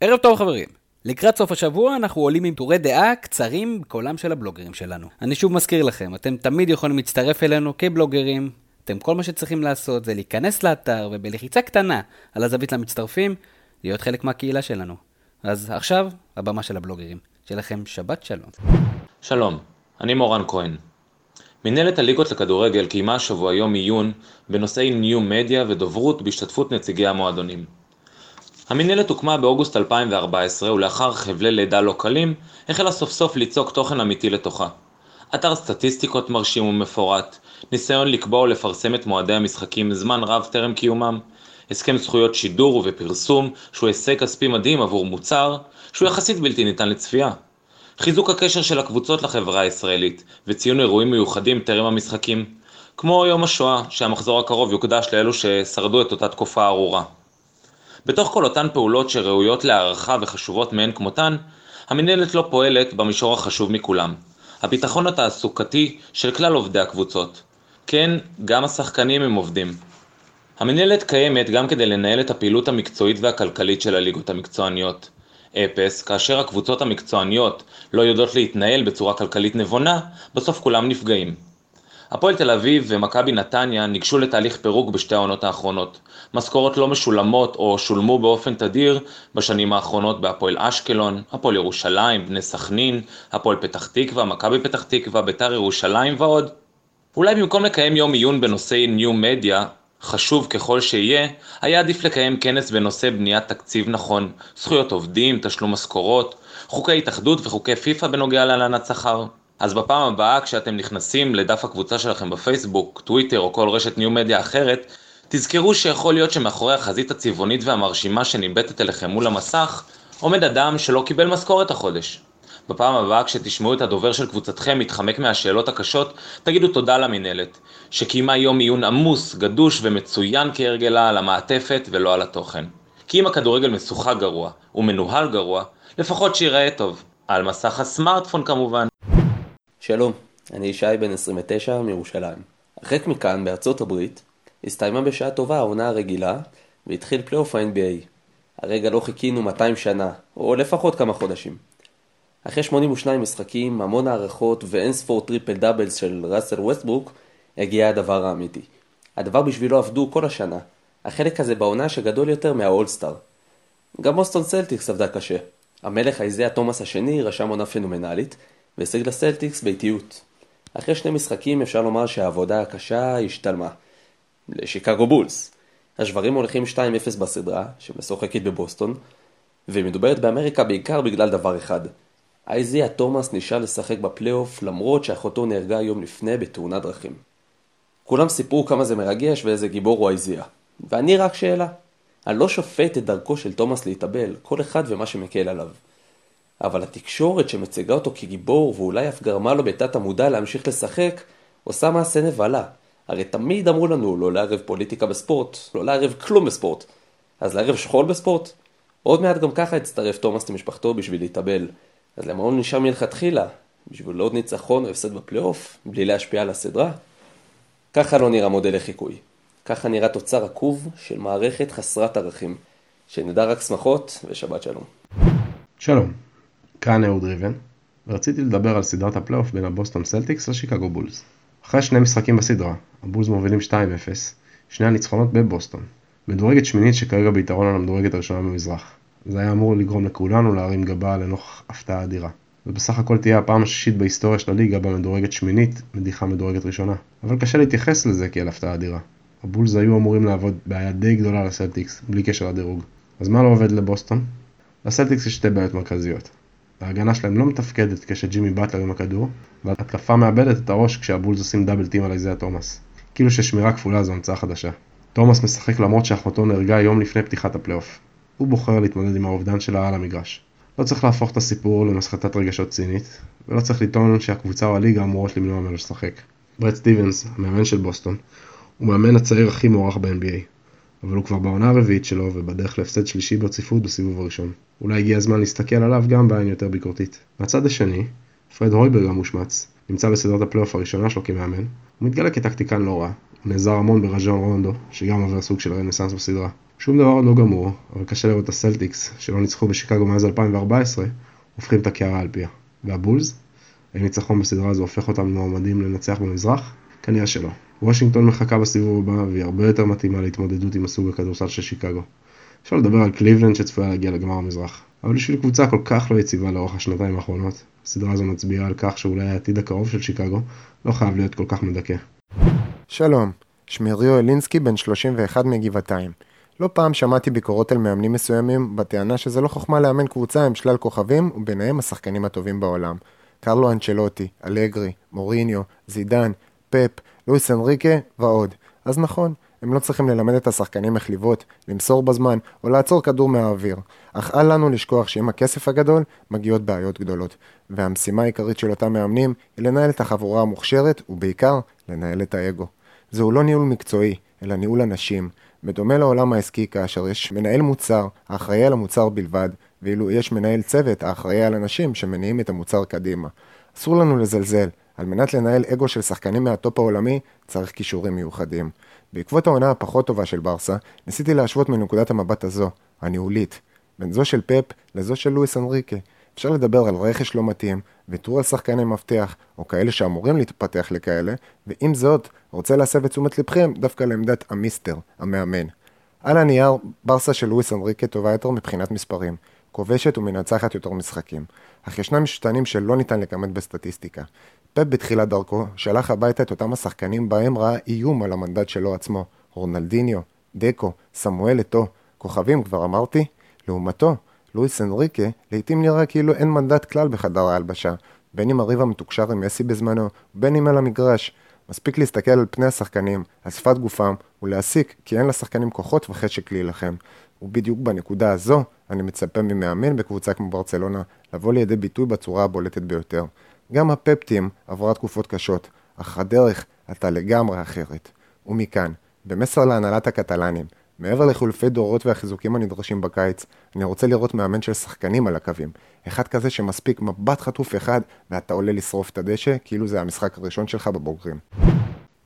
ערב טוב חברים. לקראת סוף השבוע אנחנו עולים עם טורי דעה קצרים בקולם של הבלוגרים שלנו. אני שוב מזכיר לכם, אתם תמיד יכולים להצטרף אלינו כבלוגרים. אתם כל מה שצריכים לעשות זה להיכנס לאתר ובלחיצה קטנה על הזווית למצטרפים, להיות חלק מהקהילה שלנו. אז עכשיו, הבמה של הבלוגרים. שיהיה לכם שבת שלום. שלום, אני מורן כהן. מנהלת הליגות לכדורגל קיימה השבוע יום עיון בנושאי ניו מדיה ודוברות בהשתתפות נציגי המועדונים. המנהלת הוקמה באוגוסט 2014 ולאחר חבלי לידה לא קלים החלה סוף סוף ליצוק תוכן אמיתי לתוכה. אתר סטטיסטיקות מרשים ומפורט, ניסיון לקבוע ולפרסם את מועדי המשחקים זמן רב טרם קיומם, הסכם זכויות שידור ופרסום שהוא הישג כספי מדהים עבור מוצר שהוא יחסית בלתי ניתן לצפייה. חיזוק הקשר של הקבוצות לחברה הישראלית וציון אירועים מיוחדים טרם המשחקים, כמו יום השואה שהמחזור הקרוב יוקדש לאלו ששרדו את אותה תקופה ארורה. בתוך כל אותן פעולות שראויות להערכה וחשובות מאין כמותן, המנהלת לא פועלת במישור החשוב מכולם, הביטחון התעסוקתי של כלל עובדי הקבוצות. כן, גם השחקנים הם עובדים. המנהלת קיימת גם כדי לנהל את הפעילות המקצועית והכלכלית של הליגות המקצועניות. אפס, כאשר הקבוצות המקצועניות לא יודעות להתנהל בצורה כלכלית נבונה, בסוף כולם נפגעים. הפועל תל אביב ומכבי נתניה ניגשו לתהליך פירוק בשתי העונות האחרונות. משכורות לא משולמות או שולמו באופן תדיר בשנים האחרונות בהפועל אשקלון, הפועל ירושלים, בני סכנין, הפועל פתח תקווה, מכבי פתח תקווה, ביתר ירושלים ועוד. אולי במקום לקיים יום עיון בנושאי ניו מדיה, חשוב ככל שיהיה, היה עדיף לקיים כנס בנושא בניית תקציב נכון, זכויות עובדים, תשלום משכורות, חוקי התאחדות וחוקי פיפ"א בנוגע להלנת שכר. אז בפעם הבאה כשאתם נכנסים לדף הקבוצה שלכם בפייסבוק, טוויטר או כל רשת ניו מדיה אחרת, תזכרו שיכול להיות שמאחורי החזית הצבעונית והמרשימה שניבטת אליכם מול המסך, עומד אדם שלא קיבל משכורת החודש. בפעם הבאה כשתשמעו את הדובר של קבוצתכם מתחמק מהשאלות הקשות, תגידו תודה למינהלת, שקיימה יום עיון עמוס, גדוש ומצוין כהרגלה על המעטפת ולא על התוכן. כי אם הכדורגל משוחק גרוע ומנוהל גרוע, לפחות שיראה טוב. על מסך הסמארטפון כמובן. שלום, אני ישי בן 29 מירושלים. הרחק מכאן, בארצות הברית, הסתיימה בשעה טובה העונה הרגילה, והתחיל פלייאוף ה-NBA. הרגע לו חיכינו 200 שנה, או לפחות כמה חודשים. אחרי 82 משחקים, המון הארכות ואין ספור triple doubles של ראסל ווסטברוק, הגיע הדבר האמיתי. הדבר בשבילו עבדו כל השנה. החלק הזה בעונה שגדול יותר מהאולסטאר. גם בוסטון סלטיקס עבדה קשה. המלך האיזיה תומאס השני רשם עונה פנומנלית, והשיג לסלטיקס באיטיות. אחרי שני משחקים אפשר לומר שהעבודה הקשה השתלמה. לשיקגו בולס. השברים הולכים 2-0 בסדרה, שמשוחקת בבוסטון, ומדוברת באמריקה בעיקר בגלל דבר אחד. אייזיה תומאס נשאר לשחק בפלייאוף למרות שאחותו נהרגה יום לפני בתאונת דרכים. כולם סיפרו כמה זה מרגש ואיזה גיבור הוא אייזיה. ואני רק שאלה. אני לא שופט את דרכו של תומאס להתאבל, כל אחד ומה שמקל עליו. אבל התקשורת שמציגה אותו כגיבור ואולי אף גרמה לו בתת המודע להמשיך לשחק, עושה מעשה נבלה. הרי תמיד אמרו לנו לא לערב פוליטיקה בספורט, לא לערב כלום בספורט. אז לערב שכול בספורט? עוד מעט גם ככה הצטרף תומאס למשפחתו בשביל להתאבל. אז למה הוא נשאר מלכתחילה? בשביל עוד ניצחון או הפסד בפלייאוף? בלי להשפיע על הסדרה? ככה לא נראה מודל לחיקוי. ככה נראה תוצר עקום של מערכת חסרת ערכים. שנדע רק שמחות ושבת שלום. שלום, כאן אהוד ריבן, ורציתי לדבר על סדרת הפלייאוף בין הבוסטון סלטיקס לשיקגו בולס. אחרי שני משחקים בסדרה, הבולס מובילים 2-0, שני הניצחונות בבוסטון. מדורגת שמינית שכרגע ביתרון על המדורגת הראשונה במזרח. זה היה אמור לגרום לכולנו להרים גבה לנוכח הפתעה אדירה. ובסך הכל תהיה הפעם השישית בהיסטוריה של הליגה בה מדורגת שמינית מדיחה מדורגת ראשונה. אבל קשה להתייחס לזה כאל הפתעה אדירה. הבולס היו אמורים להוות בעיה די גדולה לסלטיקס, בלי קשר לדירוג. אז מה לא עובד לבוסטון? לסלטיקס יש שתי בעיות מרכזיות. ההגנה שלהם לא מתפקדת כשג'ימי באטלר עם הכדור, והתקפה מאבדת את הראש כשהבולס עושים double team על איזיה תומאס. כאילו ששמירה כפולה זו המצאה חדשה. תומאס משחק למרות שאחותו נהרגה יום לפני פתיחת הפלייאוף. הוא בוחר להתמודד עם האובדן שלה על המגרש. לא צריך להפוך את הסיפור למסחטת רגשות צינית, ולא צריך לטעון שהקבוצה או הליגה אמורות למנוע ממנו לשחק. ברד סטיבנס, המאמן של בוסטון, הוא מאמן הצעיר הכי מוערך ב-NBA, אבל הוא כבר בעונה הרביעית שלו ובדרך להפסד שלישי ברציפות בסיבוב הראשון. אולי הגיע הזמן להסתכל עליו גם בעין יותר ביקורתית. מהצד השני, פרד הויברג המושמץ, נמצא בסדרת הפלייאוף הראשונה שלו כמאמן, הוא מתגלה כטקטיקן לא רע, הוא נעזר המון בראז'ון רונדו, שגם עובר סוג של רנסאנס בסדרה. שום דבר עוד לא גמור, אבל קשה לראות את הסלטיקס, שלא ניצחו בשיקגו מאז 2014, הופכים את הקערה על פיה. והבולס? האם ניצחון בסדרה הזו הופך אותם מועמדים לנצח במזרח? כנראה שלא. וושינגטון מחכה בסיבוב הבא, והיא הרבה יותר מתאימה להתמודדות עם הסוג הכדורסל של שיקגו. אפשר לדבר על קליבלנד שצפויה להגיע לגמר המזרח. אבל בשביל קבוצה כל כך לא יציבה לאורך השנתיים האחרונות, הסדרה הזו מצביעה על כך שאולי העתיד הקרוב של שיקגו לא חייב להיות כל כך מדכא. שלום, שמי ריו אלינסקי, בן 31 מגבעתיים. לא פעם שמעתי ביקורות על מאמנים מסוימים בטענה שזה לא חוכמה לאמן קבוצה עם שלל כוכבים וביניהם השחקנים הטובים בעולם. קרלו אנצ'לוטי, אלגרי, מוריניו, זידן, פפ, לואיס אנריקה ועוד. אז נכון, הם לא צריכים ללמד את השחקנים איך לבעוט, למסור בזמן או לעצור כדור מהאוויר. אך אל לנו לשכוח שעם הכסף הגדול מגיעות בעיות גדולות. והמשימה העיקרית של אותם מאמנים היא לנהל את החבורה המוכשרת ובעיקר לנהל את האגו. זהו לא ניהול מקצועי, אלא ניהול אנשים. בדומה לעולם העסקי כאשר יש מנהל מוצר האחראי על המוצר בלבד, ואילו יש מנהל צוות האחראי על אנשים שמניעים את המוצר קדימה. אסור לנו לזלזל, על מנת לנהל אגו של שחקנים מהטופ העולמי צריך כישורים מיוחדים. בעקבות העונה הפחות טובה של ברסה, ניסיתי להשוות מנקודת המבט הזו, הניהולית, בין זו של פפ לזו של לואיס אנריקה. אפשר לדבר על רכש לא מתאים, ויתור על שחקני מפתח, או כאלה שאמורים להתפתח לכאלה, ועם זאת, רוצה להסב את תשומת לבכם דווקא לעמדת המיסטר, המאמן. על הנייר, ברסה של לואיס אנריקה טובה יותר מבחינת מספרים, כובשת ומנצחת יותר משחקים, אך ישנם משתנים שלא ניתן לכמת בסטטיסטיקה. פפ בתחילת דרכו שלח הביתה את אותם השחקנים בהם ראה איום על המנדט שלו עצמו, רונלדיניו, דקו, סמואל אתו, כוכבים כבר אמרתי? לעומתו, לואיס אנריקה לעיתים נראה כאילו אין מנדט כלל בחדר ההלבשה, בין אם הריב המתוקשר עם מסי בזמנו, בין אם על המגרש. מספיק להסתכל על פני השחקנים, על שפת גופם, ולהסיק כי אין לשחקנים כוחות וחשק להילחם. ובדיוק בנקודה הזו, אני מצפה ממאמן בקבוצה כמו ברצלונה לבוא לידי ביטוי בצורה הבולטת ביותר. גם הפפטים עברה תקופות קשות, אך הדרך הייתה לגמרי אחרת. ומכאן, במסר להנהלת הקטלנים, מעבר לחילופי דורות והחיזוקים הנדרשים בקיץ, אני רוצה לראות מאמן של שחקנים על הקווים. אחד כזה שמספיק מבט חטוף אחד, ואתה עולה לשרוף את הדשא, כאילו זה המשחק הראשון שלך בבוגרים.